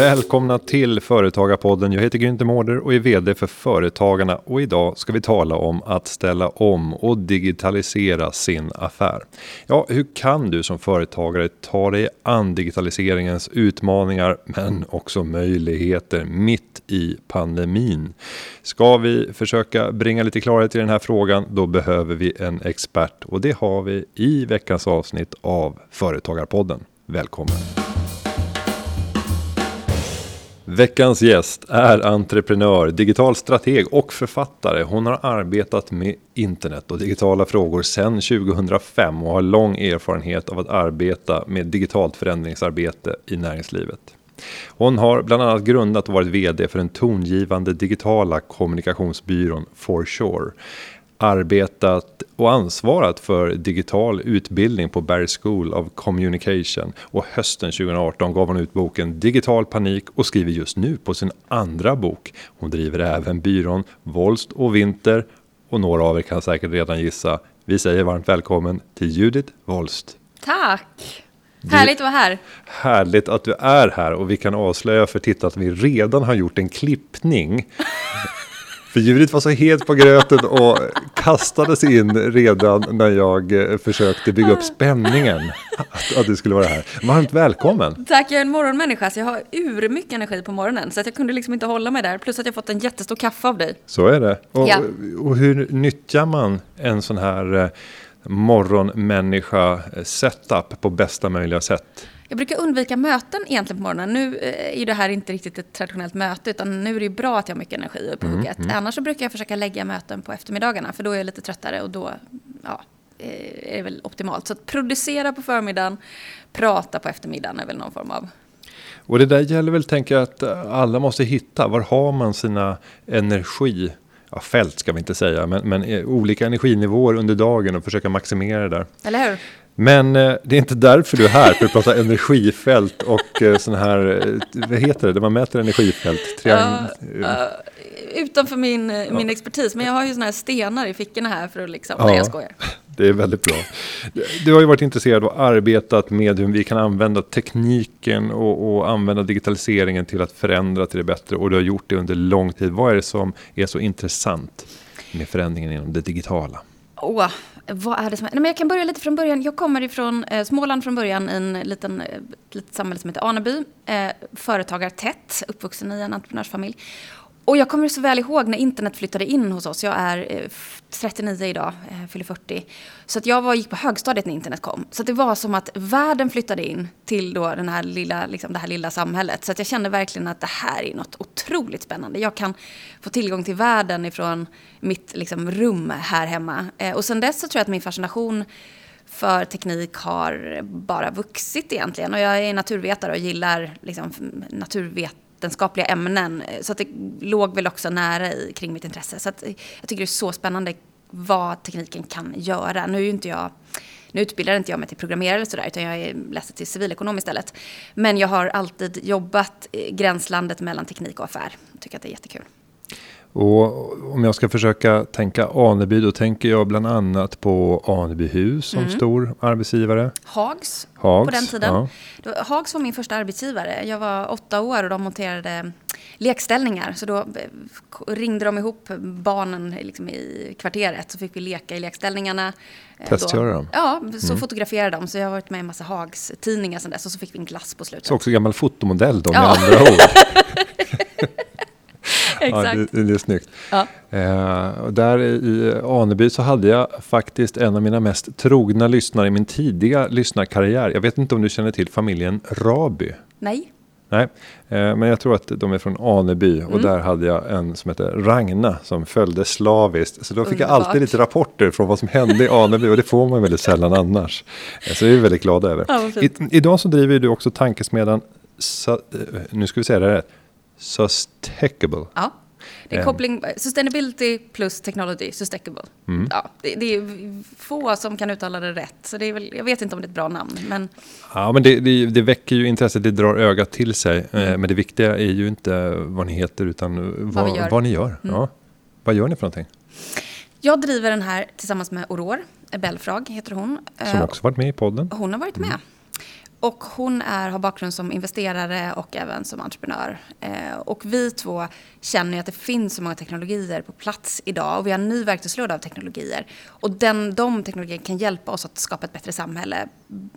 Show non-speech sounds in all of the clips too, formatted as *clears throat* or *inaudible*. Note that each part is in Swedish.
Välkomna till Företagarpodden. Jag heter Günther Mårder och är VD för Företagarna och idag ska vi tala om att ställa om och digitalisera sin affär. Ja, hur kan du som företagare ta dig an digitaliseringens utmaningar men också möjligheter mitt i pandemin? Ska vi försöka bringa lite klarhet i den här frågan, då behöver vi en expert och det har vi i veckans avsnitt av Företagarpodden. Välkommen! Veckans gäst är entreprenör, digital strateg och författare. Hon har arbetat med internet och digitala frågor sedan 2005 och har lång erfarenhet av att arbeta med digitalt förändringsarbete i näringslivet. Hon har bland annat grundat och varit VD för den tongivande digitala kommunikationsbyrån Forsure arbetat och ansvarat för digital utbildning på Berry School of Communication och hösten 2018 gav hon ut boken Digital panik och skriver just nu på sin andra bok. Hon driver även byrån Volst och Winter och några av er kan säkert redan gissa. Vi säger varmt välkommen till Judith Volst. Tack! Härligt att vara här. Härligt att du är här och vi kan avslöja för tittare att vi redan har gjort en klippning *laughs* För Judith var så het på gröten och kastades in redan när jag eh, försökte bygga upp spänningen. Att, att du skulle vara här. Varmt välkommen! Tack, jag är en morgonmänniska så jag har ur mycket energi på morgonen. Så att jag kunde liksom inte hålla mig där. Plus att jag fått en jättestor kaffe av dig. Så är det. Och, ja. och hur nyttjar man en sån här eh, morgonmänniska eh, setup på bästa möjliga sätt? Jag brukar undvika möten egentligen på morgonen. Nu är ju det här inte riktigt ett traditionellt möte, utan nu är det ju bra att jag har mycket energi på mm, mm. Annars så brukar jag försöka lägga möten på eftermiddagarna, för då är jag lite tröttare och då ja, är det väl optimalt. Så att producera på förmiddagen, prata på eftermiddagen är väl någon form av och det där gäller väl, tänker jag, att alla måste hitta. Var har man sina energi? Ja, fält ska vi inte säga, men, men eh, olika energinivåer under dagen och försöka maximera det där. Eller hur? Men eh, det är inte därför du är här, för att prata energifält och eh, sån här, eh, vad heter det, där man mäter energifält? Triang uh, uh, utanför min, uh. min expertis, men jag har ju såna här stenar i fickorna här för att liksom, nej jag skojar. Det är väldigt bra. Du har ju varit intresserad och arbetat med hur vi kan använda tekniken och, och använda digitaliseringen till att förändra till det bättre och du har gjort det under lång tid. Vad är det som är så intressant med förändringen inom det digitala? Oh, vad är det som är? Nej, men jag kan börja lite från början. Jag kommer ifrån eh, Småland från början, i en liten, eh, litet samhälle som heter Aneby. Eh, företagartätt, uppvuxen i en entreprenörsfamilj. Och jag kommer så väl ihåg när internet flyttade in hos oss. Jag är eh, 39 idag, eh, fyller 40. Så att jag var, gick på högstadiet när internet kom. Så det var som att världen flyttade in till då den här lilla, liksom det här lilla samhället. Så att jag kände verkligen att det här är något otroligt spännande. Jag kan få tillgång till världen ifrån mitt liksom, rum här hemma. Eh, och sen dess så tror jag att min fascination för teknik har bara vuxit egentligen. Och jag är naturvetare och gillar liksom, naturvet vetenskapliga ämnen. Så att det låg väl också nära i, kring mitt intresse. Så att jag tycker det är så spännande vad tekniken kan göra. Nu är inte jag nu utbildar inte jag mig till programmerare eller sådär, utan jag läser till civilekonom istället. Men jag har alltid jobbat i gränslandet mellan teknik och affär. Jag tycker att det är jättekul. Och om jag ska försöka tänka Aneby, då tänker jag bland annat på Anebyhus som mm. stor arbetsgivare. Hags, Hags på den tiden. Ja. Hags var min första arbetsgivare. Jag var åtta år och de monterade lekställningar. Så då eh, ringde de ihop barnen liksom i kvarteret så fick vi leka i lekställningarna. Eh, Testgöra dem? Ja, så mm. fotograferade de. Så jag har varit med i en massa Hags tidningar sedan dess och så fick vi en glass på slutet. Så också gammal fotomodell då med ja. andra ord. *laughs* *laughs* Exakt. Ja, det, det, är snyggt. Ja. Eh, där i Aneby så hade jag faktiskt en av mina mest trogna lyssnare i min tidiga lyssnarkarriär. Jag vet inte om du känner till familjen Raby? Nej. Nej, eh, men jag tror att de är från Aneby och mm. där hade jag en som heter Ragna som följde slaviskt. Så då fick Underbart. jag alltid lite rapporter från vad som hände i Aneby och det får man väldigt sällan annars. Eh, så det är vi väldigt glada över. Ja, I, idag så driver du också tankesmedjan, eh, nu ska vi säga det rätt, Sustainable. Ja. Det är koppling, sustainability plus technology, sustainable. Mm. Ja, det, det, är få som kan uttala det rätt, så det är väl, jag vet inte om det är ett bra namn. Men... Ja, men det, det, det väcker ju intresset, det drar ögat till sig. Mm. Men det viktiga är ju inte vad ni heter, utan vad, vad, gör. vad ni gör. Mm. Ja. Vad gör ni för någonting? Jag driver den här tillsammans med Aurore, Belfrag heter hon. Som också varit med i podden. Hon har varit med och hon är, har bakgrund som investerare och även som entreprenör. Eh, och vi två känner att det finns så många teknologier på plats idag och vi har en ny verktygslåda av teknologier. Och den, de teknologierna kan hjälpa oss att skapa ett bättre samhälle.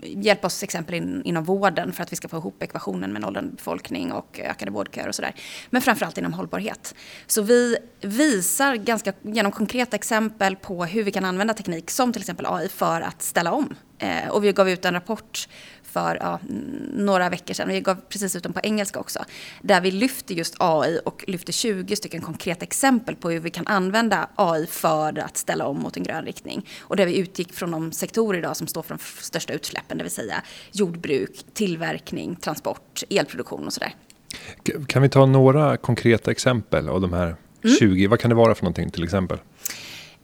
Hjälpa oss till exempel in, inom vården för att vi ska få ihop ekvationen med en åldrande befolkning och ökade vårdköer och sådär. Men framförallt inom hållbarhet. Så vi visar ganska, genom konkreta exempel på hur vi kan använda teknik som till exempel AI för att ställa om. Eh, och vi gav ut en rapport för ja, några veckor sedan. Vi gav precis ut den på engelska också. Där vi lyfter just AI och lyfter 20 stycken konkreta exempel på hur vi kan använda AI för att ställa om mot en grön riktning. Och där vi utgick från de sektorer idag som står för de största utsläppen, det vill säga jordbruk, tillverkning, transport, elproduktion och sådär. Kan vi ta några konkreta exempel av de här 20? Mm. Vad kan det vara för någonting till exempel?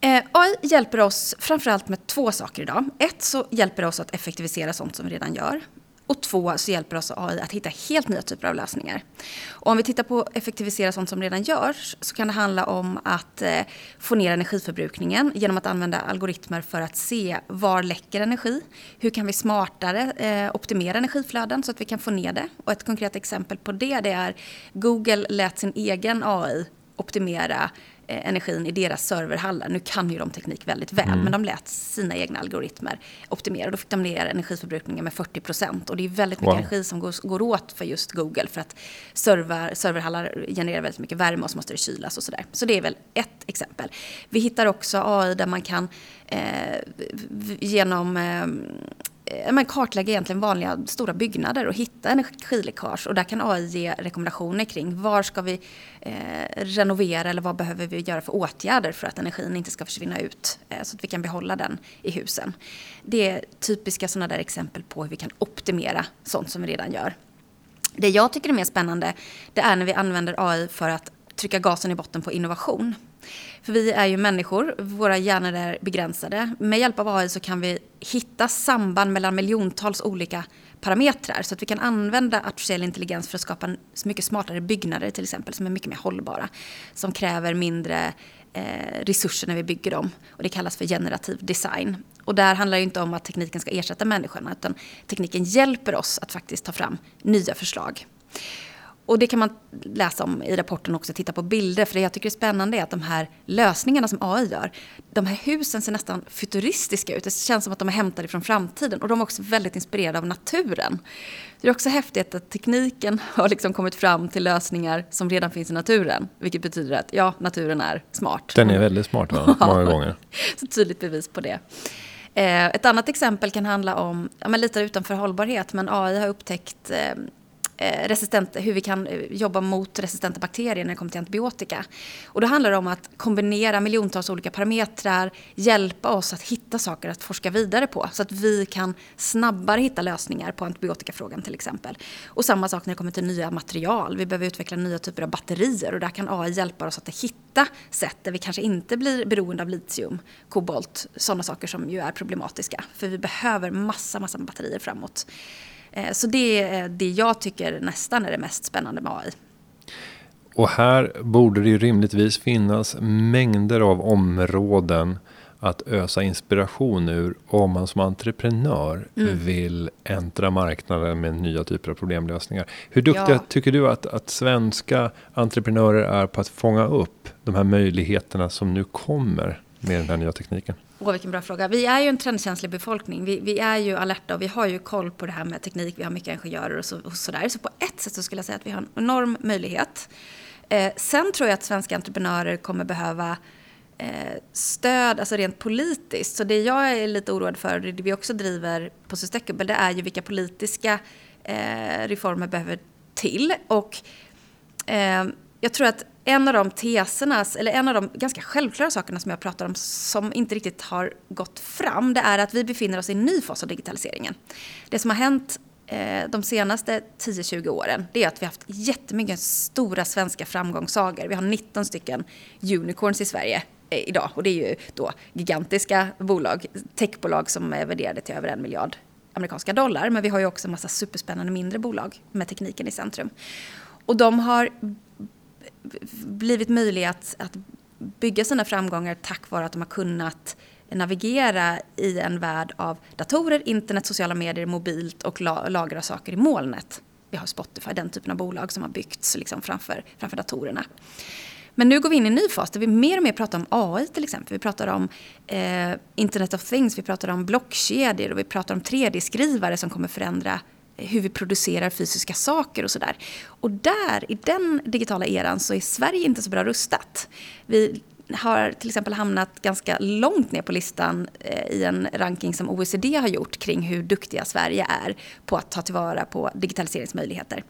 Eh, AI hjälper oss framförallt med två saker idag. Ett så hjälper det oss att effektivisera sånt som vi redan gör. Och två så hjälper oss AI att hitta helt nya typer av lösningar. Och om vi tittar på effektivisera sånt som redan görs så kan det handla om att eh, få ner energiförbrukningen genom att använda algoritmer för att se var läcker energi. Hur kan vi smartare eh, optimera energiflöden så att vi kan få ner det? Och ett konkret exempel på det, det är Google lät sin egen AI optimera energin i deras serverhallar. Nu kan ju de teknik väldigt väl, mm. men de lät sina egna algoritmer optimera. Då fick de ner energiförbrukningen med 40 procent. Och det är väldigt mycket wow. energi som går, går åt för just Google. För att server, serverhallar genererar väldigt mycket värme och så måste det kylas och sådär. Så det är väl ett exempel. Vi hittar också AI där man kan eh, genom eh, Eh, Eh, men kartlägga egentligen vanliga stora byggnader och hitta energiläckage. Och där kan AI ge rekommendationer kring var ska vi eh, renovera eller vad behöver vi göra för åtgärder för att energin inte ska försvinna ut eh, så att vi kan behålla den i husen. Det är typiska sådana där exempel på hur vi kan optimera sånt som vi redan gör. Det jag tycker är mer spännande det är när vi använder AI för att trycka gasen i botten på innovation. För vi är ju människor, våra hjärnor är begränsade. Med hjälp av AI så kan vi hitta samband mellan miljontals olika parametrar så att vi kan använda artificiell intelligens för att skapa mycket smartare byggnader till exempel som är mycket mer hållbara. Som kräver mindre eh, resurser när vi bygger dem. Och det kallas för generativ design. Och där handlar det inte om att tekniken ska ersätta människorna utan tekniken hjälper oss att faktiskt ta fram nya förslag. Och det kan man läsa om i rapporten också, titta på bilder. För det jag tycker är spännande är att de här lösningarna som AI gör, de här husen ser nästan futuristiska ut. Det känns som att de är hämtade från framtiden och de är också väldigt inspirerade av naturen. Det är också häftigt att tekniken *laughs* har liksom kommit fram till lösningar som redan finns i naturen. Vilket betyder att ja, naturen är smart. Den är väldigt smart va? *laughs* många gånger. Så tydligt bevis på det. Eh, ett annat exempel kan handla om, ja, men lite utanför hållbarhet, men AI har upptäckt eh, Eh, resistent, hur vi kan eh, jobba mot resistenta bakterier när det kommer till antibiotika. Och då handlar det om att kombinera miljontals olika parametrar, hjälpa oss att hitta saker att forska vidare på så att vi kan snabbare hitta lösningar på antibiotikafrågan till exempel. Och samma sak när det kommer till nya material. Vi behöver utveckla nya typer av batterier och där kan AI hjälpa oss att hitta sätt där vi kanske inte blir beroende av litium, kobolt, sådana saker som ju är problematiska. För vi behöver massa, massa batterier framåt. Eh, så det är det jag tycker nästan är det mest spännande med AI. Och här borde det ju rimligtvis finnas mängder av områden att ösa inspiration ur om man som entreprenör mm. vill äntra marknaden med nya typer av problemlösningar. Hur duktiga ja. tycker du att, att svenska entreprenörer är på att fånga upp de här möjligheterna som nu kommer med den här nya tekniken? Åh, vilken bra fråga. Vi är ju en trendkänslig befolkning. Vi, vi, är ju alerta och vi har ju koll på det här med teknik. Vi har mycket ingenjörer och, så, och sådär. Så på ett sätt så skulle jag säga att vi har en enorm möjlighet. Eh, sen tror jag att svenska entreprenörer kommer behöva eh, stöd, alltså rent politiskt. Så det jag är lite oroad för, och det vi också driver på Sustainable, det är ju vilka politiska eh, reformer behöver till. Och eh, jag tror att en av de teserna, eller en av de ganska självklara sakerna som jag pratar om som inte riktigt har gått fram, det är att vi befinner oss i en ny fas av digitaliseringen. Det som har hänt eh, de senaste 10-20 åren, det är att vi har haft jättemycket stora svenska framgångssagor. Vi har 19 stycken unicorns i Sverige eh, idag och det är ju då gigantiska bolag, techbolag som är värderade till över en miljard amerikanska dollar. Men vi har ju också en massa superspännande mindre bolag med tekniken i centrum. Och de har blivit möjliga att, att bygga sina framgångar tack vare att de har kunnat navigera i en värld av datorer, internet, sociala medier, mobilt och lagra saker i molnet. Vi har Spotify, den typen av bolag som har byggts liksom framför, framför datorerna. Men nu går vi in i en ny fas där vi mer och mer pratar om AI till exempel. Vi pratar om eh, Internet of Things, vi pratar om blockkedjor och vi pratar om 3D-skrivare som kommer förändra hur vi producerar fysiska saker och sådär. Och där, i den digitala eran, så är Sverige inte så bra rustat. Vi har till exempel hamnat ganska långt ner på listan eh, i en ranking som OECD har gjort kring hur duktiga Sverige är på att ta tillvara på digitaliseringsmöjligheter.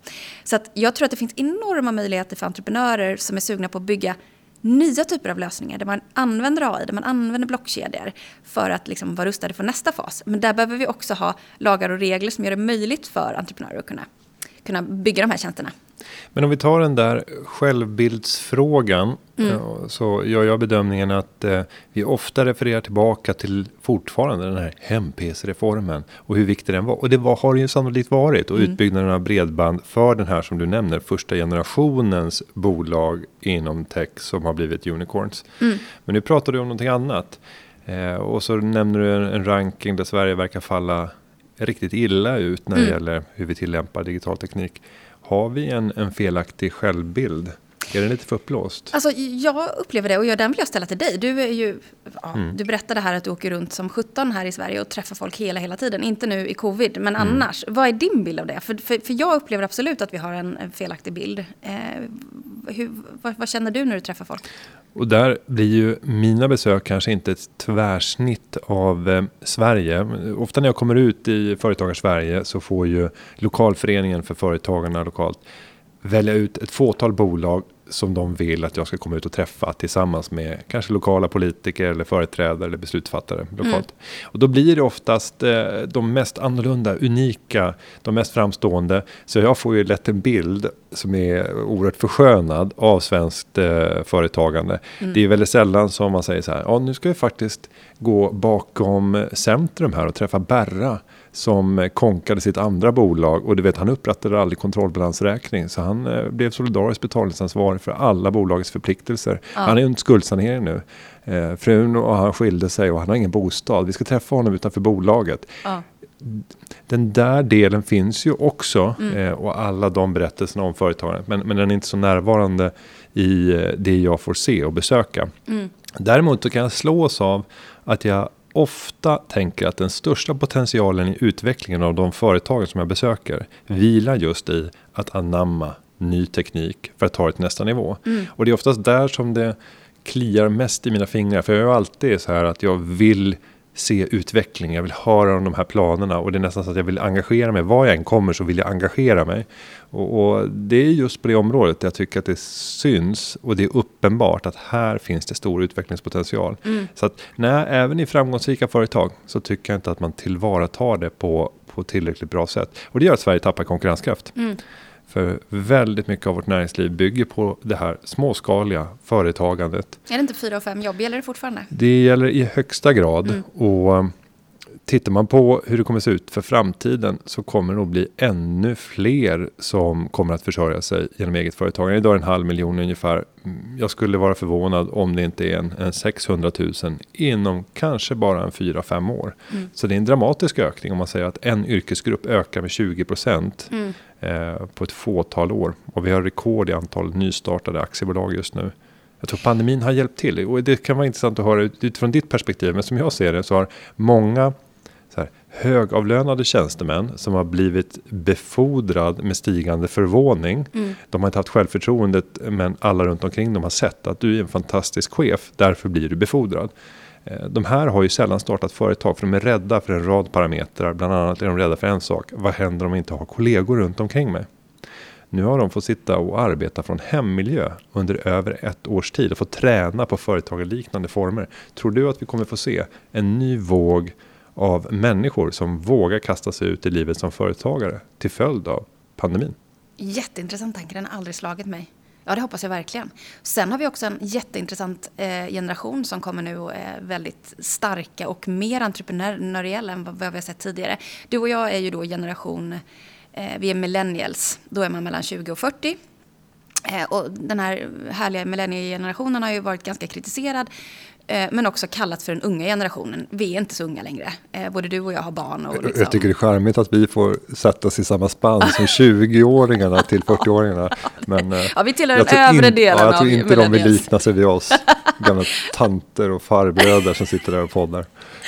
Så att jag tror att det finns enorma möjligheter för entreprenörer som är sugna på att bygga nya typer av lösningar där man använder AI, där man använder blockkedjor för att liksom vara rustade för nästa fas. Men där behöver vi också ha lagar och regler som gör det möjligt för entreprenörer att kunna, kunna bygga de här tjänsterna. Men om vi tar den där självbildsfrågan. Mm. Så gör jag bedömningen att eh, vi ofta refererar tillbaka till fortfarande den här hem-PC-reformen. Och hur viktig den var. Och det var, har ju sannolikt varit. Och mm. utbyggnaden av bredband för den här som du nämner. Första generationens bolag inom tech som har blivit unicorns. Mm. Men nu pratar du om någonting annat. Eh, och så nämner du en, en ranking där Sverige verkar falla riktigt illa ut när det mm. gäller hur vi tillämpar digital teknik. Har vi en, en felaktig självbild? Är den lite för uppblåst? Alltså, jag upplever det och den vill jag ställa till dig. Du, är ju, ja, mm. du berättade här att du åker runt som 17 här i Sverige och träffar folk hela, hela tiden. Inte nu i covid, men mm. annars. Vad är din bild av det? För, för, för jag upplever absolut att vi har en, en felaktig bild. Eh, hur, vad, vad, känner du när du träffar folk? Och där blir ju mina besök kanske inte ett tvärsnitt av eh, Sverige. Ofta när jag kommer ut i Företagarsverige så får ju lokalföreningen för företagarna lokalt välja ut ett fåtal bolag som de vill att jag ska komma ut och träffa tillsammans med kanske lokala politiker eller företrädare eller beslutsfattare lokalt. Mm. Och då blir det oftast eh, de mest annorlunda, unika, de mest framstående. Så jag får ju lätt en bild som är oerhört förskönad av svenskt eh, företagande. Mm. Det är väldigt sällan som man säger så här, ja nu ska vi faktiskt gå bakom centrum här och träffa Berra som konkade sitt andra bolag och du vet han upprättade aldrig kontrollbalansräkning så han eh, blev solidariskt betalningsansvarig för alla bolagets förpliktelser. Ja. Han är under skuldsanering nu. Eh, frun och han skilde sig och han har ingen bostad. Vi ska träffa honom utanför bolaget. Ja. Den där delen finns ju också mm. eh, och alla de berättelserna om företagandet men, men den är inte så närvarande i eh, det jag får se och besöka. Mm. Däremot så kan jag slås av att jag ofta tänker att den största potentialen i utvecklingen av de företagen som jag besöker vilar just i att anamma ny teknik för att ta det till nästa nivå. Mm. Och det är oftast där som det kliar mest i mina fingrar. För jag är alltid så här att jag vill se utveckling, jag vill höra om de här planerna och det är nästan så att jag vill engagera mig. Var jag än kommer så vill jag engagera mig. Och, och, det är just på det området jag tycker att det syns och det är uppenbart att här finns det stor utvecklingspotential. Mm. Så att nej, även i framgångsrika företag så tycker jag inte att man tillvaratar det på, på tillräckligt bra sätt. Och det gör att Sverige tappar konkurrenskraft. Mm. För väldigt mycket av vårt näringsliv bygger på det här småskaliga företagandet. Är det inte fyra och fem jobb? Gäller det fortfarande? Det gäller i högsta grad. Mm. Och tittar man på hur det kommer se ut för framtiden så kommer det nog bli ännu fler som kommer att försörja sig genom eget företagande. Idag är det en halv miljon ungefär. Jag skulle vara förvånad om det inte är en, en 600 000 inom kanske bara en 4-5 år. Mm. Så det är en dramatisk ökning om man säger att en yrkesgrupp ökar med 20 procent. Mm eh, på ett fåtal år. Och vi har rekord i antal nystartade aktiebolag just nu. Jag tror pandemin har hjälpt till och det kan vara intressant att höra utifrån ditt perspektiv. Men som jag ser det så har många högavlönade tjänstemän som har blivit befordrad med stigande förvåning. Mm. De har inte haft självförtroendet men alla runt omkring dem har sett att du är en fantastisk chef. Därför blir du befordrad. Eh, de här har ju sällan startat företag för de är rädda för en rad parametrar. Bland annat är de rädda för en sak. Vad händer om de inte har kollegor runt omkring mig? Nu har de fått sitta och arbeta från hemmiljö under över ett års tid och få träna på företagarliknande former. Tror du att vi kommer få se en ny våg av människor som vågar kasta sig ut i livet som företagare till följd av pandemin? Jätteintressant tanke, den har aldrig slagit mig. Ja, det hoppas jag verkligen. Sen har vi också en jätteintressant eh, generation som kommer nu och är väldigt starka och mer entreprenöriella än vad, vi har sett tidigare. Du och jag är ju då generation, eh, vi är millennials, då är man mellan 20 och 40. Eh, och den här härliga millenniegenerationen har ju varit ganska kritiserad men också kallats för den unga generationen. Vi är inte så unga längre. Eh, både du och jag har barn. Och liksom... Jag tycker det är charmigt att vi får sätta oss i samma spann som *laughs* 20-åringarna till 40-åringarna. Men eh, ja, vi tillhör den övre delen ja, Jag tror inte de vill likna sig vid oss. *laughs* Gamla tanter och farbröder som sitter där och poddar.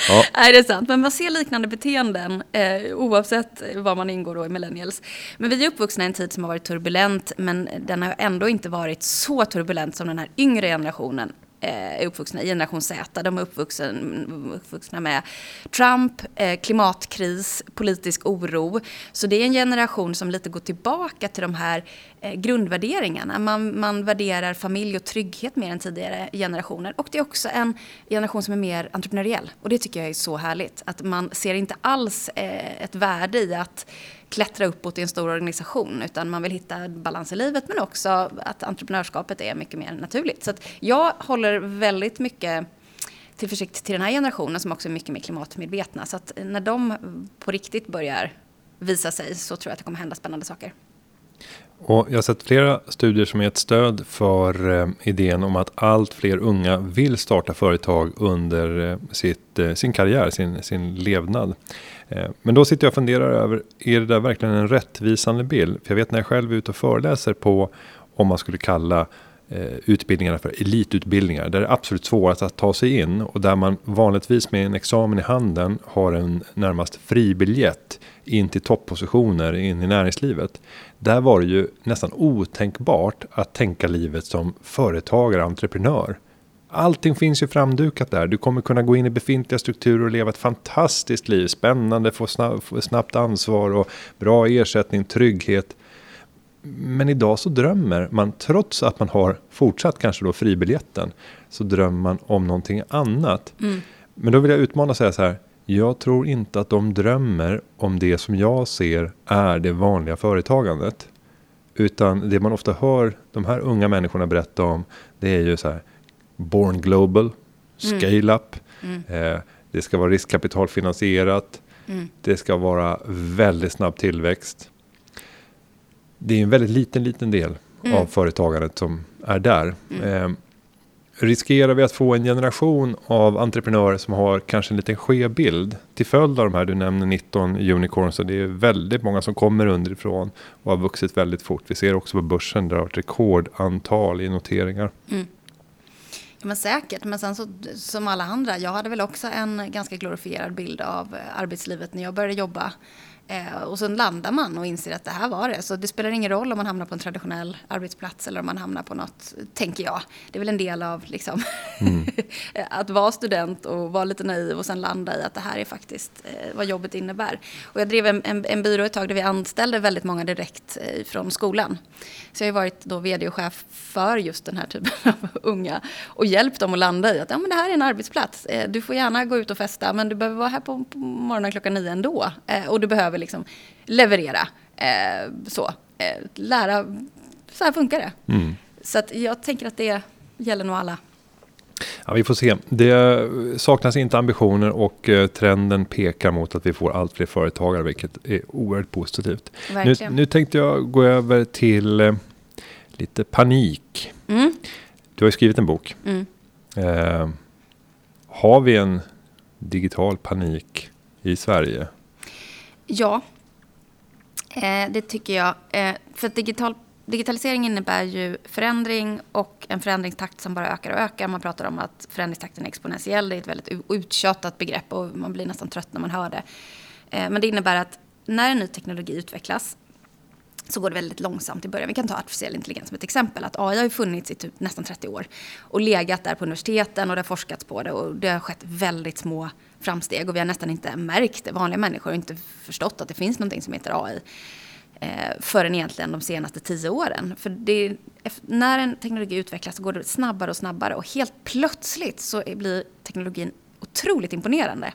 Ja. Nej, det är sant. Men man ser liknande beteenden eh, oavsett var man ingår då i millennials. Men vi är uppvuxna i en tid som har varit turbulent, men den har ändå inte varit så turbulent som den här yngre generationen Eh, Eh, är uppvuxna i generation Z. De är uppvuxen, uppvuxna med Trump, eh, klimatkris, politisk oro. Så det är en generation som lite går tillbaka till de här eh, grundvärderingarna. Man, man värderar familj och trygghet mer än tidigare generationer. Och det är också en generation som är mer entreprenöriell. Och det tycker jag är så härligt. Att man ser inte alls ett värde i att klättra uppåt i en stor organisation utan man vill hitta balans i livet men också att entreprenörskapet är mycket mer naturligt. Så jag håller väldigt mycket tillförsikt till den här generationen som också är mycket mer klimatmedvetna. Så att när de på riktigt börjar visa sig så tror jag att det kommer hända spännande saker. Och jag har sett flera studier som är ett stöd för eh, idén om att allt fler unga vill starta företag under eh, sitt, eh, sin karriär, sin, sin levnad. Eh, men då sitter jag och funderar över, är det där verkligen en rättvisande bild? För jag vet när jag själv är ute och föreläser på, om man skulle kalla eh, utbildningarna för elitutbildningar. Där det är absolut svårast att ta sig in och där man vanligtvis med en examen i handen har en närmast fribiljett in till toppositioner in i näringslivet. Där var det ju nästan otänkbart att tänka livet som företagare, entreprenör. Allting finns ju framdukat där. Du kommer kunna gå in i befintliga strukturer och leva ett fantastiskt liv. Spännande, få, snabb, få snabbt ansvar och bra ersättning, trygghet. Men idag så drömmer man, trots att man har fortsatt kanske då fribiljetten, så drömmer man om någonting annat. Mm. Men då vill jag utmana och säga så här. Jag tror inte att de drömmer om det som jag ser är det vanliga företagandet. Utan det man ofta hör de här unga människorna berätta om, det är ju så här Born Global, mm. Scale Up. Mm. Eh, det ska vara riskkapitalfinansierat. Mm. Det ska vara väldigt snabb tillväxt. Det är en väldigt liten, liten del mm. av företagandet som är där. Mm. Eh, riskerar vi att få en generation av entreprenörer som har kanske en liten skev bild till följd av de här, du nämner 19 unicorns och det är väldigt många som kommer underifrån och har vuxit väldigt fort. Vi ser också på börsen där det har varit rekordantal i noteringar. Men säkert, men sen så, som alla andra, jag hade väl också en ganska glorifierad bild av eh, arbetslivet när jag började jobba. Eh, och så landar man och inser att det här var det. Så det spelar ingen roll om man hamnar på en traditionell arbetsplats eller om man hamnar på något, tänker jag. Det är väl en del av liksom, mm. *laughs* att vara student och vara lite naiv och sen landa i att det här är faktiskt eh, vad jobbet innebär. Och jag drev en, en, en byrå ett tag där vi anställde väldigt många direkt eh, från skolan. Så jag har varit då vd och chef för just den här typen *laughs* av unga och hjälpt dem att landa i att ja, men det här är en arbetsplats. Du får gärna gå ut och festa men du behöver vara här på, på morgonen klockan nio ändå. Och du behöver liksom leverera. Eh, så, eh, lära, så här funkar det. Mm. Så att jag tänker att det gäller nog alla. Ja, vi får se. Det saknas inte ambitioner och eh, trenden pekar mot att vi får allt fler företagare, vilket är oerhört positivt. Nu, nu, tänkte jag gå över till eh, lite panik. Mm. Du har ju skrivit en bok. Mm. Eh, har vi en digital panik i Sverige? Ja, eh, det tycker jag. Eh, för digital, digitalisering innebär ju förändring och en förändringstakt som bara ökar och ökar. Man pratar om att förändringstakten är exponentiell. Det är ett väldigt uttjatat begrepp och man blir nästan trött när man hör det. Eh, men det innebär att när en ny teknologi utvecklas så går det väldigt långsamt i början. Vi kan ta artificiell intelligens som ett exempel. Att AI har funnits i typ nästan 30 år och legat där på universiteten och det har forskats på det och det har skett väldigt små framsteg och vi har nästan inte märkt det. Vanliga människor har inte förstått att det finns någonting som heter AI eh, förrän egentligen de senaste tio åren. För det, när en teknologi utvecklas så går det snabbare och snabbare och helt plötsligt så blir teknologin otroligt imponerande.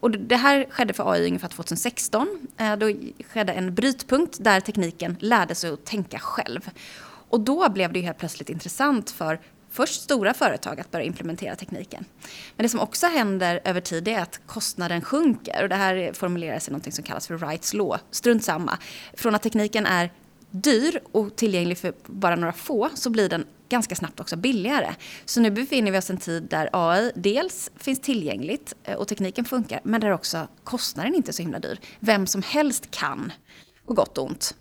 Och det här skedde för AI ungefär 2016. Eh, då skedde en brytpunkt där tekniken lärde sig att tänka själv. Och då blev det helt plötsligt intressant för först stora företag att börja implementera tekniken. Men det som också händer över tid är att kostnaden sjunker. Och det här formuleras i något som kallas för Wrights law. Strunt samma. Från att tekniken är dyr och tillgänglig för bara några få så blir den ganska snabbt också billigare. Så nu befinner vi oss i en tid där AI dels finns tillgängligt eh, och tekniken funkar, men där också kostnaden inte är så himla dyr. Vem som helst kan, på gott och ont.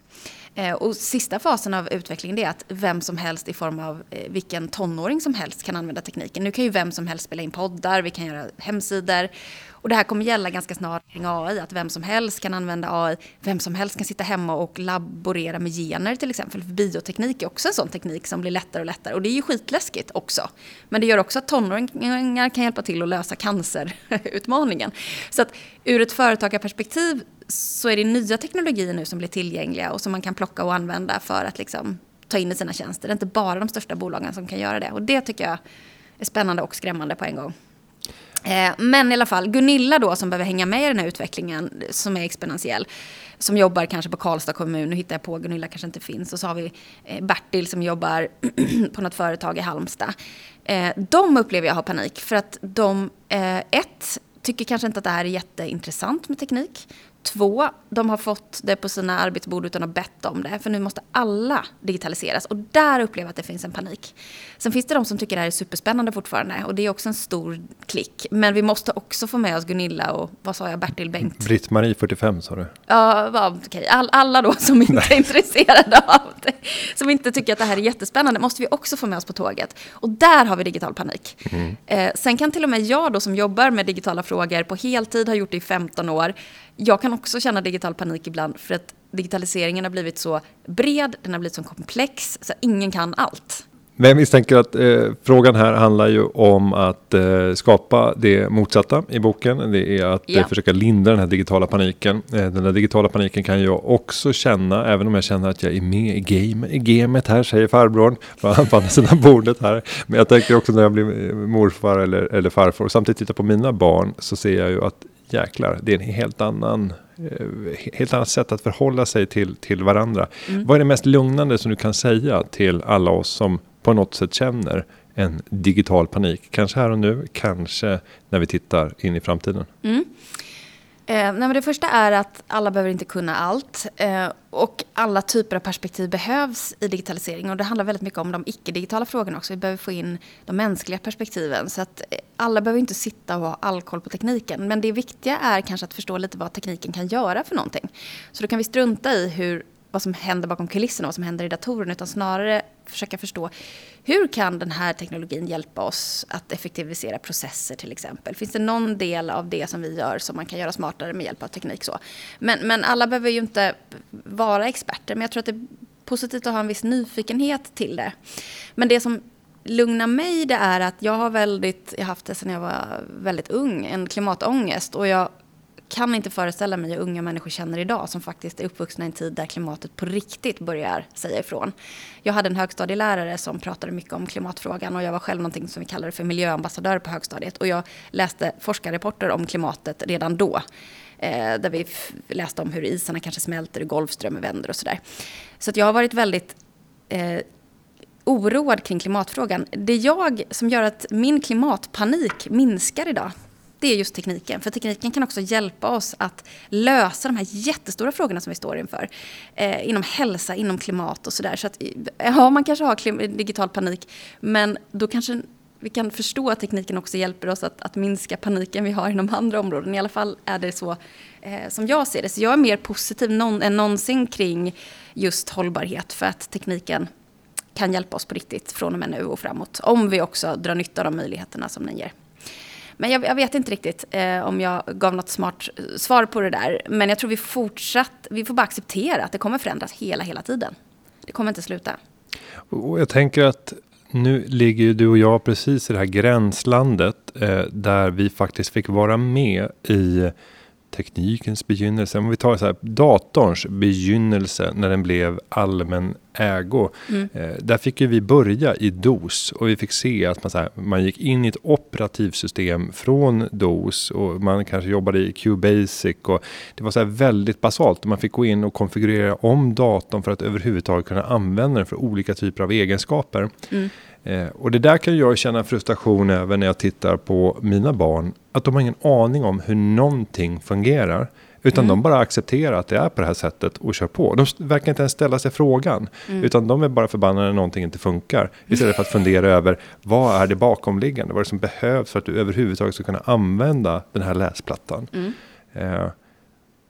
Eh, och sista fasen av utvecklingen är att vem som helst i form av eh, vilken tonåring som helst kan använda tekniken. Nu kan ju vem som helst spela in poddar, vi kan göra hemsidor. Och det här kommer gälla ganska snart kring AI, att vem som helst kan använda AI. Vem som helst kan sitta hemma och laborera med gener till exempel. För bioteknik är också en sån teknik som blir lättare och lättare. Och det är ju skitläskigt också. Men det gör också att tonåringar kan hjälpa till att lösa cancerutmaningen. Så att ur ett företagarperspektiv så är det nya teknologier nu som blir tillgängliga och som man kan plocka och använda för att liksom ta in i sina tjänster. Det är inte bara de största bolagen som kan göra det. Och det tycker jag är spännande och skrämmande på en gång. Eh, men i alla fall, Gunilla då som behöver hänga med i den här utvecklingen som är exponentiell. Som jobbar kanske på Karlstad kommun, nu hittar jag på, Gunilla kanske inte finns. Och så har vi eh, Bertil som jobbar *clears throat* på något företag i Halmstad. Eh, de upplever jag har panik för att de, ett, tycker kanske inte att det här är jätteintressant med teknik. Två, de har fått det på sina arbetsbord utan att bett om det. För nu måste alla digitaliseras. Och där upplever jag att det finns en panik. Sen finns det de som tycker det här är superspännande fortfarande. Och det är också en stor klick. Men vi måste också få med oss Gunilla och, vad sa jag, Bertil Bengt? Britt-Marie 45 sa du. Ja, okej. All, alla då som inte är intresserade av det. Som inte tycker att det här är jättespännande. Måste vi också få med oss på tåget. Och där har vi digital panik. Mm. Eh, sen kan till och med jag då som jobbar med digitala frågor på heltid, har gjort det i 15 år jag kan också känna digital panik ibland för att digitaliseringen har blivit så bred, den har blivit så komplex, så ingen kan allt. Men jag misstänker att eh, frågan här handlar ju om att eh, skapa det motsatta i boken. Det är att ja. eh, försöka lindra den här digitala paniken. Eh, den där digitala paniken kan jag också känna, även om jag känner att jag är med i, game, i gamet här, säger farbrorn på *laughs* andra sidan bordet här. Men jag tänker också när jag blir morfar eller, eller farfar och samtidigt tittar på mina barn så ser jag ju att jäklar, det är en helt annan eh, helt annat sätt att förhålla sig till, till varandra. Mm. Vad är det mest lugnande som du kan säga till alla oss som på något sätt känner en digital panik? Kanske här och nu, kanske när vi tittar in i framtiden. Mm. Eh, nej, men det första är att alla behöver inte kunna allt. Eh, och alla typer av perspektiv behövs i digitalisering. Och det handlar väldigt mycket om de icke-digitala frågorna också. Vi behöver få in de mänskliga perspektiven. Så att eh, alla behöver inte sitta och ha all koll på tekniken. Men det viktiga är kanske att förstå lite vad tekniken kan göra för någonting. Så då kan vi strunta i hur vad som händer bakom kulisserna och vad som händer i datorerna utan snarare försöka förstå hur kan den här teknologin hjälpa oss att effektivisera processer till exempel? Finns det någon del av det som vi gör som man kan göra smartare med hjälp av teknik? Så? Men, men alla behöver ju inte vara experter, men jag tror att det är positivt att ha en viss nyfikenhet till det. Men det som lugnar mig det är att jag har väldigt, jag har haft det sedan jag var väldigt ung, en klimatångest och jag kan inte föreställa mig hur unga människor känner idag som faktiskt är uppvuxna i en tid där klimatet på riktigt börjar säga ifrån. Jag hade en högstadielärare som pratade mycket om klimatfrågan och jag var själv någonting som vi kallade för miljöambassadör på högstadiet och jag läste forskarrapporter om klimatet redan då. Eh, där vi läste om hur isarna kanske smälter, och Golfströmmen vänder och sådär. Så att jag har varit väldigt eh, oroad kring klimatfrågan. Det jag som gör att min klimatpanik minskar idag, det är just tekniken. För tekniken kan också hjälpa oss att lösa de här jättestora frågorna som vi står inför. Eh, inom hälsa, inom klimat och sådär. Så att, ja, man kanske har digital panik, men då kanske vi kan förstå att tekniken också hjälper oss att, att minska paniken vi har inom andra områden. I alla fall är det så eh, som jag ser det. Så jag är mer positiv någon, än någonsin kring just hållbarhet för att tekniken kan hjälpa oss på riktigt från och med nu och framåt. Om vi också drar nytta av de möjligheterna som den ger. Men jag, jag vet inte riktigt eh, om jag gav något smart svar på det där. Men jag tror vi fortsatt, vi får bara acceptera att det kommer förändras hela, hela tiden. Det kommer inte sluta. Och jag tänker att nu ligger ju du och jag precis i det här gränslandet eh, där vi faktiskt fick vara med i teknikens begynnelse. Om vi tar så här, datorns begynnelse när den blev allmän ägo. Mm. Eh, där fick ju vi börja i DOS och vi fick se att man, så här, man gick in i ett operativsystem från DOS och man kanske jobbade i QBasic och det var så här väldigt basalt. Man fick gå in och konfigurera om datorn för att överhuvudtaget kunna använda den för olika typer av egenskaper. Mm. Eh, och det där kan jag känna frustration över när jag tittar på mina barn. Att de har ingen aning om hur någonting fungerar. Utan mm. de bara accepterar att det är på det här sättet och kör på. De verkar inte ens ställa sig frågan. Mm. Utan de är bara förbannade när någonting inte funkar. Istället för att fundera *laughs* över vad är det bakomliggande? Vad är det som behövs för att du överhuvudtaget ska kunna använda den här läsplattan? Mm. Eh,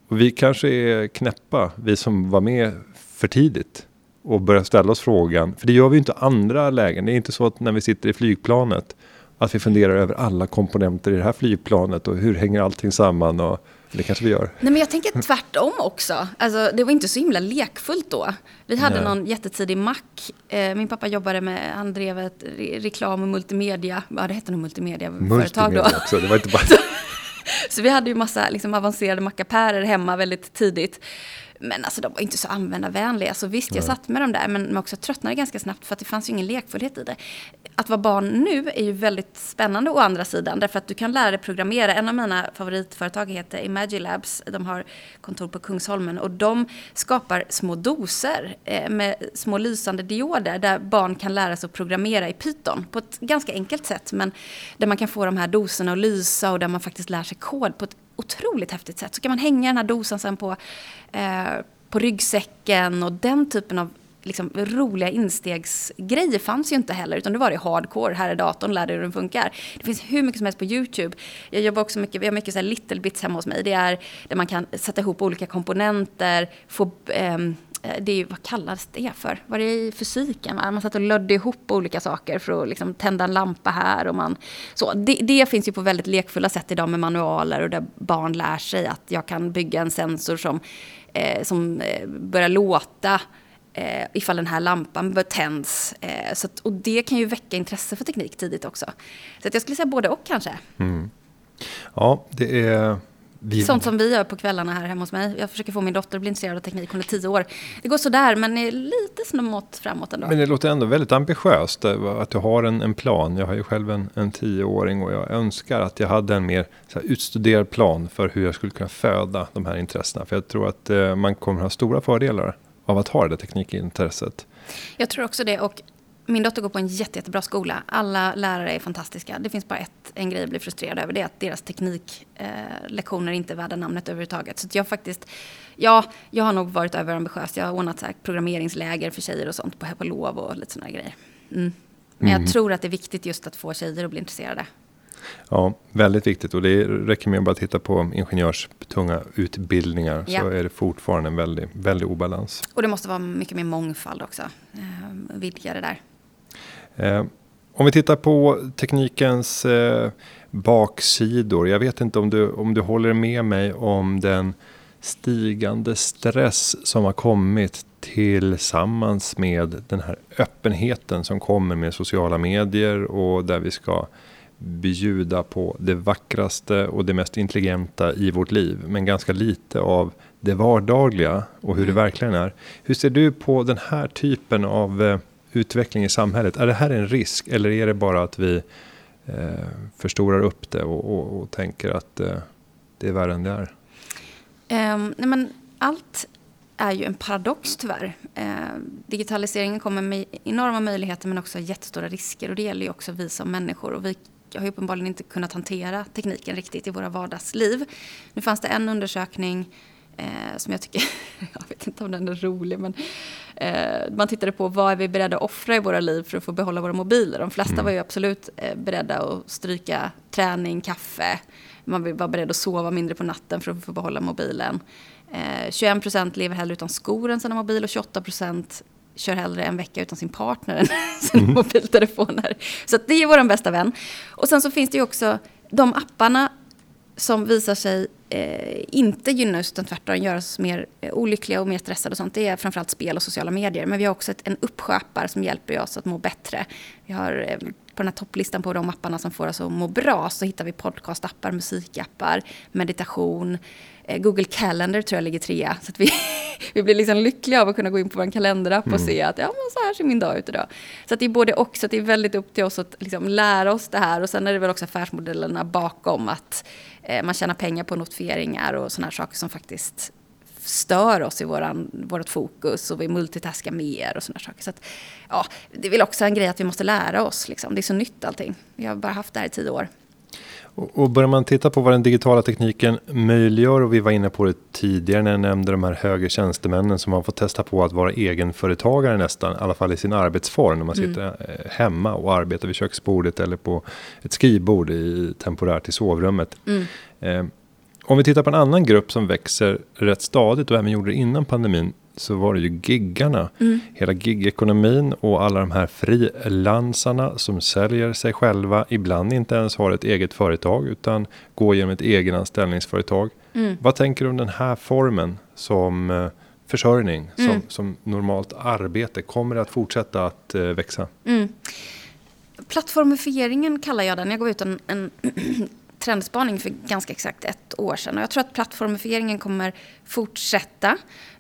och vi kanske är knäppa, vi som var med för tidigt och börjar ställa oss frågan. För det gör vi inte andra lägen. Det är inte så att när vi sitter i flygplanet att vi funderar över alla komponenter i det här flygplanet och hur hänger allting samman. Och, det kanske vi gör. Nej men jag tänker tvärtom också. Alltså, det var inte så himla lekfullt då. Vi hade Nej. någon jättetidig mack. Eh, min pappa jobbade med, han drev ett reklam och multimedia. Ja, det hette nog multimedia-företag då. också, det var inte bara... *laughs* så vi hade ju massa liksom, avancerade mackapärer hemma väldigt tidigt. Men alltså de var inte så användarvänliga. Så visst, jag satt med dem där, men också tröttnade ganska snabbt för att det fanns ju ingen lekfullhet i det. Att vara barn nu är ju väldigt spännande å andra sidan, därför att du kan lära dig programmera. En av mina favoritföretag heter Imagilabs. De har kontor på Kungsholmen och de skapar små doser eh, med små lysande dioder där barn kan lära sig att programmera i Python på ett ganska enkelt sätt, men där man kan få de här doserna att lysa och där man faktiskt lär sig kod på ett otroligt häftigt sätt. Så kan man hänga den här dosan sen på, eh, på ryggsäcken och den typen av liksom, roliga instegsgrejer fanns ju inte heller. Utan det var det hardcore, här är datorn, lär dig hur den funkar. Det finns hur mycket som helst på YouTube. Jag jobbar också mycket, vi har mycket så little bits hemma hos mig. Det är där man kan sätta ihop olika komponenter, få eh, Eh, det är, vad kallades det för? Var det i fysiken? Va? Man satt och lödde ihop olika saker för att liksom tända en lampa här. Och man, så. Det, det, finns ju på väldigt lekfulla sätt idag med manualer och där barn lär sig att jag kan bygga en sensor som, eh, som eh, börjar låta eh, ifall den här lampan tänds. Eh, så att, och det kan ju väcka intresse för teknik tidigt också. Så att jag skulle säga både och kanske. Mm. Ja, det är... Vi... Sånt som vi gör på kvällarna här hemma hos mig. Jag försöker få min dotter att bli intresserad av teknik. Hon är tio år. Det går sådär, men är lite smått framåt ändå. Men det låter ändå väldigt ambitiöst eh, att du har en, en plan. Jag har ju själv en, en tioåring och jag önskar att jag hade en mer här, utstuderad plan för hur jag skulle kunna föda de här intressena. För jag tror att eh, man kommer ha stora fördelar av att ha det teknikintresset. Jag tror också det. Och min dotter går på en jätte, jättebra skola. Alla lärare är fantastiska. Det finns bara ett, en grej jag blir frustrerad över. Det är att deras tekniklektioner eh, inte är värda namnet överhuvudtaget. Så jag faktiskt, ja, jag har nog varit överambitiös. Jag har ordnat så här programmeringsläger för tjejer och sånt på, på lov och lite sådana grejer. Mm. Men jag mm. tror att det är viktigt just att få tjejer att bli intresserade. Ja, väldigt viktigt och det räcker med att bara titta på ingenjörstunga utbildningar ja. så är det fortfarande en väldig, väldig obalans. Och det måste vara mycket mer mångfald också, eh, vidga det där. Eh, om vi tittar på teknikens eh, baksidor. Jag vet inte om du, om du håller med mig om den stigande stress som har kommit tillsammans med den här öppenheten som kommer med sociala medier och där vi ska bjuda på det vackraste och det mest intelligenta i vårt liv. Men ganska lite av det vardagliga och hur det mm. verkligen är. Hur ser du på den här typen av eh, utveckling i samhället? Är det här en risk eller är det bara att vi eh, förstorar upp det och, och, och tänker att eh, det är värre än det är? Um, nej men allt är ju en paradox tyvärr. Eh, digitaliseringen kommer med enorma möjligheter men också jättestora risker och det gäller ju också vi som människor. Och vi har ju uppenbarligen inte kunnat hantera tekniken riktigt i våra vardagsliv. Nu fanns det en undersökning eh, som jag tycker, *laughs* jag vet inte om den är rolig, men eh, man tittade på vad är vi beredda att offra i våra liv för att få behålla våra mobiler. De flesta mm. var ju absolut eh, beredda att stryka träning, kaffe, man var beredd att sova mindre på natten för att få behålla mobilen. 21 procent lever hellre utan skor än sina mobil och 28 procent kör hellre en vecka utan sin partner än *laughs* sina mm. mobiltelefoner. Så det är vår bästa vän. Och sen så finns det ju också de apparna som visar sig eh, inte gynna oss utan tvärtom göra oss mer eh, olyckliga och mer stressade och sånt. Det är framförallt spel och sociala medier. Men vi har också ett, en uppsköpare som hjälper oss att må bättre. Vi har eh, på den här topplistan på de apparna som får oss att må bra så hittar vi podcastappar, musikappar, meditation, Eh, Google Calendar tror jag ligger trea. Så att vi, *laughs* vi blir liksom lyckliga av att kunna gå in på vår kalenderapp och mm. se att ja, men så här ser min dag ut idag. Så att det är både och, så att det är väldigt upp till oss att liksom lära oss det här. Och sen är det väl också affärsmodellerna bakom att eh, man tjänar pengar på notifieringar och sådana här saker som faktiskt stör oss i våran, vårt fokus och vi multitaskar mer och sådana saker. Så att, ja, det är väl också en grej att vi måste lära oss. Liksom. Det är så nytt allting. Vi har bara haft det här i tio år. Och börjar man titta på vad den digitala tekniken möjliggör och vi var inne på det tidigare när jag nämnde de här högre tjänstemännen som har fått testa på att vara egenföretagare nästan, i alla fall i sin arbetsform när man mm. sitter mm. hemma och arbetar vid köksbordet eller på ett skrivbord i, temporärt i sovrummet. Mm. Eh, om vi tittar på en annan grupp som växer rätt stadigt och även gjorde det innan pandemin så var det ju giggarna. Mm. Hela gigekonomin och alla de här frilansarna som säljer sig själva. Ibland inte ens har ett eget företag utan går genom ett egenanställningsföretag. Mm. Vad tänker du om den här formen som eh, försörjning, mm. som, som normalt arbete? Kommer det att fortsätta att eh, växa? Mm. Plattformifieringen kallar jag den. Jag gav ut en, en *clears throat* trendspaning för ganska exakt ett år sedan. Och jag tror att plattformifieringen kommer fortsätta.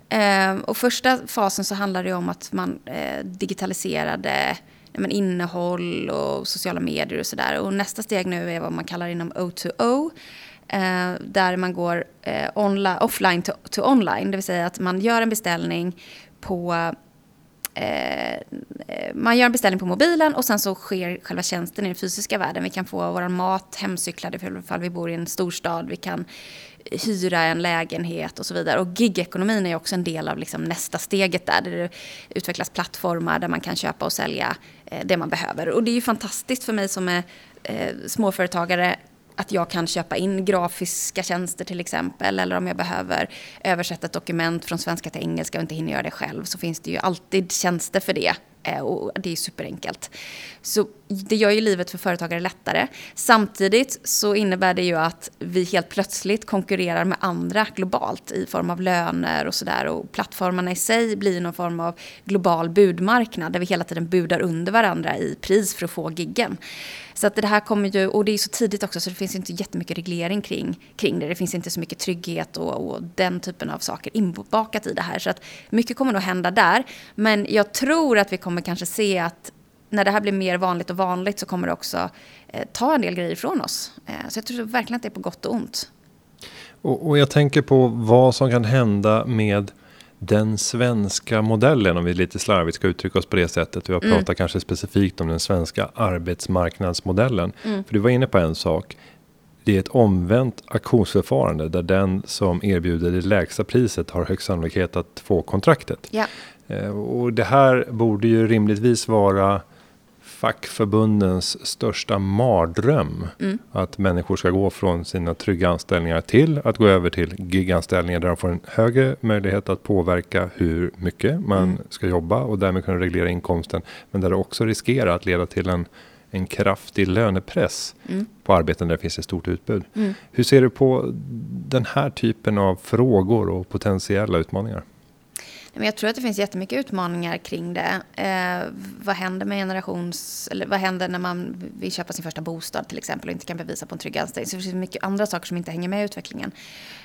Ehm, och första fasen så handlade det om att man eh, digitaliserade men, innehåll och sociala medier och sådär. Och nästa steg nu är vad man kallar inom O2O. Eh, där man går eh, online, offline to, to, online. Det vill säga att man gör en beställning på man gör en beställning på mobilen och sen så sker själva tjänsten i den fysiska världen. Vi kan få vår mat hemcyklad ifall vi bor i en storstad. Vi kan hyra en lägenhet och så vidare. Och gigekonomin är också en del av liksom nästa steget där, där det utvecklas plattformar där man kan köpa och sälja eh, det man behöver. Och det är ju fantastiskt för mig som är eh, småföretagare att jag kan köpa in grafiska tjänster till exempel. Eller om jag behöver översätta ett dokument från svenska till engelska och inte hinner göra det själv så finns det ju alltid tjänster för det. Eh, och det är superenkelt. Så det gör ju livet för företagare lättare. Samtidigt så innebär det ju att vi helt plötsligt konkurrerar med andra globalt i form av löner och sådär. Och plattformarna i sig blir någon form av global budmarknad där vi hela tiden budar under varandra i pris för att få giggen. Så att det här kommer ju, och det är så tidigt också så det finns inte jättemycket reglering kring, kring det. Det finns inte så mycket trygghet och, och den typen av saker inbakat i det här. Så att mycket kommer nog hända där. Men jag tror att vi kommer kanske se att när det här blir mer vanligt och vanligt så kommer det också eh, ta en del grejer från oss. Eh, så jag tror verkligen att det är på gott och ont. Och, och jag tänker på vad som kan hända med den svenska modellen, om vi lite slarvigt ska uttrycka oss på det sättet. Och jag mm. pratar kanske specifikt om den svenska arbetsmarknadsmodellen. Mm. För du var inne på en sak. Det är ett omvänt auktionsförfarande där den som erbjuder det lägsta priset har högst sannolikhet att få kontraktet. Ja. Eh, och det här borde ju rimligtvis vara fackförbundens största mardröm. Mm. Att människor ska gå från sina trygga anställningar till att gå över till giganställningar där de får en högre möjlighet att påverka hur mycket man mm. ska jobba och därmed kunna reglera inkomsten. Men där det också riskerar att leda till en, en kraftig lönepress mm. på arbeten där det finns ett stort utbud. Mm. Hur ser du på den här typen av frågor och potentiella utmaningar? Men jag tror att det finns jättemycket utmaningar kring det. Eh, vad händer med generations... Eller vad händer när man vill köpa sin första bostad till exempel och inte kan bevisa på en trygg anställning. Så det finns mycket andra saker som inte hänger med i utvecklingen.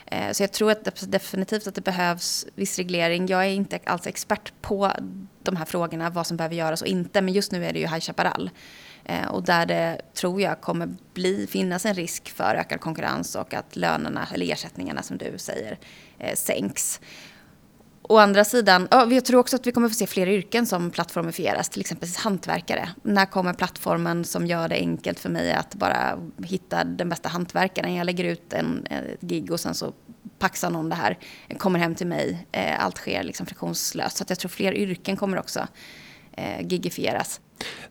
Eh, så jag tror att definitivt att det behövs viss reglering. Jag är inte alls expert på de här frågorna, vad som behöver göras och inte. Men just nu är det ju High Chaparral. Eh, och där det, tror jag, kommer bli, finnas en risk för ökad konkurrens och att lönerna, eller ersättningarna som du säger, eh, sänks. Å andra sidan, ja, jag tror också att vi kommer få se fler yrken som plattformifieras, till exempel hantverkare. När kommer plattformen som gör det enkelt för mig att bara hitta den bästa hantverkaren? Jag lägger ut en, ett gig och sen så paxar någon det här, kommer hem till mig. Eh, allt sker liksom friktionslöst. Så att jag tror fler yrken kommer också eh, gigifieras.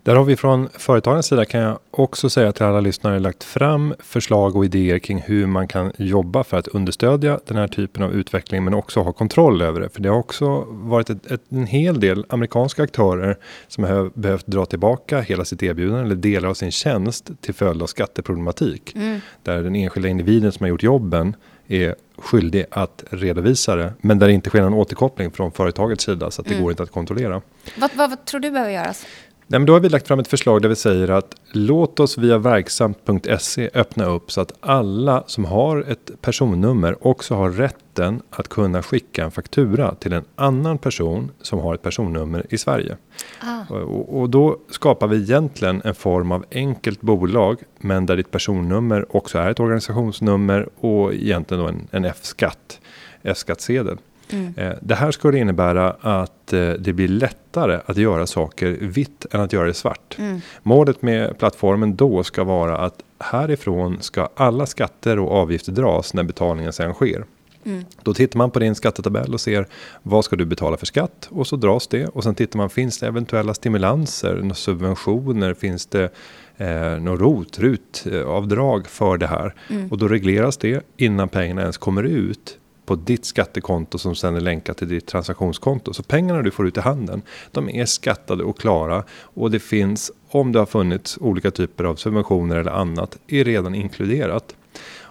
Där har vi från företagens sida kan jag också säga till alla lyssnare lagt fram förslag och idéer kring hur man kan jobba för att understödja den här typen av utveckling men också ha kontroll över det. För det har också varit ett, ett, en hel del amerikanska aktörer som har behövt dra tillbaka hela sitt erbjudande eller delar av sin tjänst till följd av skatteproblematik. Mm. Där den enskilda individen som har gjort jobben är skyldig att redovisa det. Men där det inte sker någon återkoppling från företagets sida så att det mm. går inte att kontrollera. Vad, vad, vad tror du behöver göras? Nej, men då har vi lagt fram ett förslag där vi säger att låt oss via verksamt.se öppna upp så att alla som har ett personnummer också har rätten att kunna skicka en faktura till en annan person som har ett personnummer i Sverige. Ah. Och, och, då skapar vi egentligen en form av enkelt bolag men där ditt personnummer också är ett organisationsnummer och egentligen då en, en F-skatt, F-skattsedel. Mm. Eh, det här skulle innebära att eh, det blir lättare att göra saker vitt än att göra det svart. Mm. Målet med plattformen då ska vara att härifrån ska alla skatter och avgifter dras när betalningen sen sker. Mm. Då tittar man på din skattetabell och ser vad ska du betala för skatt och så dras det och sen tittar man finns det eventuella stimulanser, subventioner, finns det eh, något rot, rut avdrag för det här mm. och då regleras det innan pengarna ens kommer ut på ditt skattekonto som sen är länkat till ditt transaktionskonto. Så pengarna du får ut i handen, de är skattade och klara och det finns, om det har funnits olika typer av subventioner eller annat, är redan inkluderat.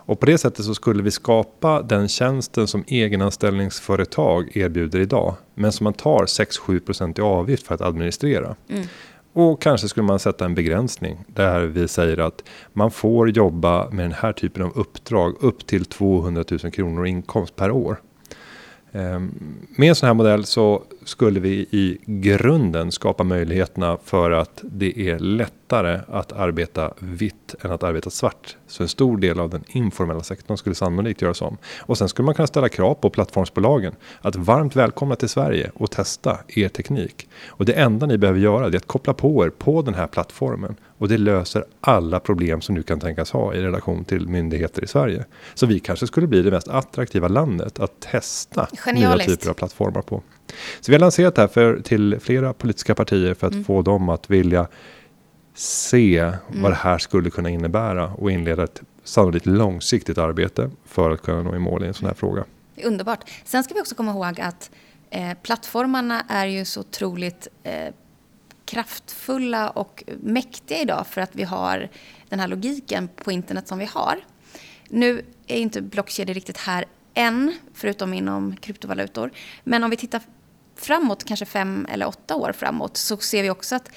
Och på det sättet så skulle vi skapa den tjänsten som egenanställningsföretag erbjuder idag. Men som man tar 6-7% i avgift för att administrera. Mm. Och kanske skulle man sätta en begränsning där vi säger att man får jobba med den här typen av uppdrag upp till 200 000 kronor inkomst per år. Ehm, med en sån här modell så skulle vi i grunden skapa möjligheterna för att det är lättare att arbeta vitt än att arbeta svart. Så en stor del av den informella sektorn skulle sannolikt göras om. Och sen skulle man kunna ställa krav på plattformsbolagen att varmt välkomna till Sverige och testa er teknik. Och det enda ni behöver göra är att koppla på er på den här plattformen och det löser alla problem som du kan tänkas ha i relation till myndigheter i Sverige. Så vi kanske skulle bli det mest attraktiva landet att testa nya typer av plattformar på. Så vi har lanserat det här för, till flera politiska partier för att mm. få dem att vilja se mm. vad det här skulle kunna innebära och inleda ett sannolikt långsiktigt arbete för att kunna nå i mål i en sån här fråga. Underbart. Sen ska vi också komma ihåg att eh, plattformarna är ju så otroligt eh, kraftfulla och mäktiga idag för att vi har den här logiken på internet som vi har. Nu är inte blockkedjor riktigt här än, förutom inom kryptovalutor. Men om vi tittar framåt, kanske fem eller åtta år framåt, så ser vi också att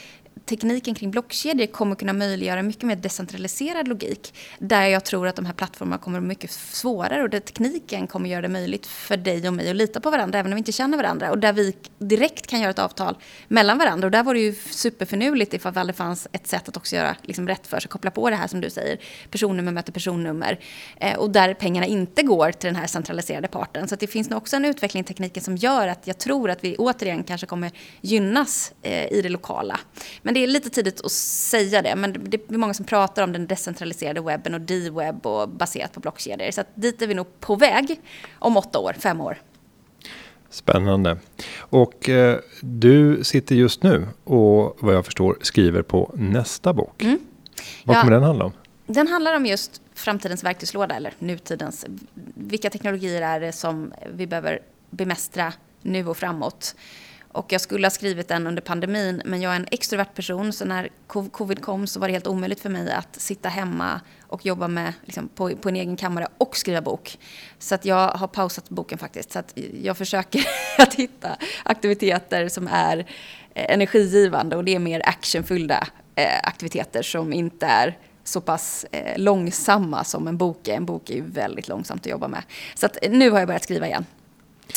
tekniken kring blockkedjor kommer kunna möjliggöra mycket mer decentraliserad logik. Där jag tror att de här plattformarna kommer att vara mycket svårare och där tekniken kommer göra det möjligt för dig och mig att lita på varandra även om vi inte känner varandra. Och där vi direkt kan göra ett avtal mellan varandra. Och där var det ju superfinurligt ifall det fanns ett sätt att också göra liksom rätt för sig, koppla på det här som du säger, personnummer möter personnummer. Eh, och där pengarna inte går till den här centraliserade parten. Så det finns nog också en utveckling i tekniken som gör att jag tror att vi återigen kanske kommer gynnas eh, i det lokala. Men det är lite tidigt att säga det, men det är många som pratar om den decentraliserade webben och D-webb och baserat på blockkedjor. Så dit är vi nog på väg om åtta år, fem år. Spännande. Och eh, du sitter just nu och vad jag förstår skriver på nästa bok. Mm. Vad kommer den handla om? Den handlar om just framtidens verktygslåda eller nutidens. Vilka teknologier är det som vi behöver bemästra nu och framåt? Och jag skulle ha skrivit den under pandemin, men jag är en extrovert person, så när covid kom så var det helt omöjligt för mig att sitta hemma och jobba med, liksom, på, på en egen kammare och skriva bok. Så att jag har pausat boken faktiskt. Så att jag försöker *laughs* att hitta aktiviteter som är eh, energigivande och det är mer actionfyllda eh, aktiviteter som inte är så pass eh, långsamma som en bok är. En bok är ju väldigt långsamt att jobba med. Så att nu har jag börjat skriva igen.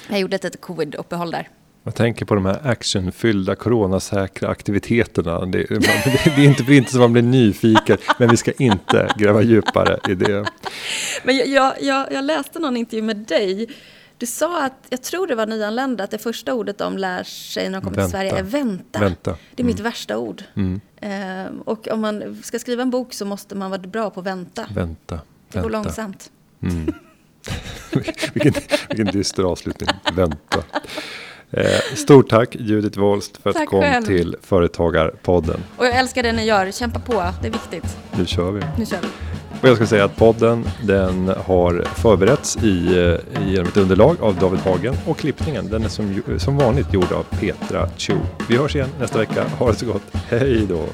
Jag gjorde ett litet covid-uppehåll där. Jag tänker på de här actionfyllda coronasäkra aktiviteterna. Det, *laughs* det, det är inte för inte som man blir nyfiken, men vi ska inte gräva djupare i det. Men jag, jag, jag läste någon intervju med dig. Du sa att, jag tror det var nyanlända, att det första ordet de lär sig när de kommer vänta. till Sverige är vänta. vänta. Det är mm. mitt värsta ord. Mm. Ehm, och om man ska skriva en bok så måste man vara bra på att vänta. Vänta. Det går långsamt. Mm. *laughs* vilken, vilken dyster avslutning. Vänta. Eh, stort tack Judith Wolst för att du kom själv. till Företagarpodden. Och jag älskar det ni gör, kämpa på, det är viktigt. Nu kör vi. Nu kör vi. Och jag ska säga att podden den har förberetts i, eh, genom ett underlag av David Hagen och klippningen den är som, som vanligt gjord av Petra Chu. Vi hörs igen nästa vecka. Ha det så gott. Hej då!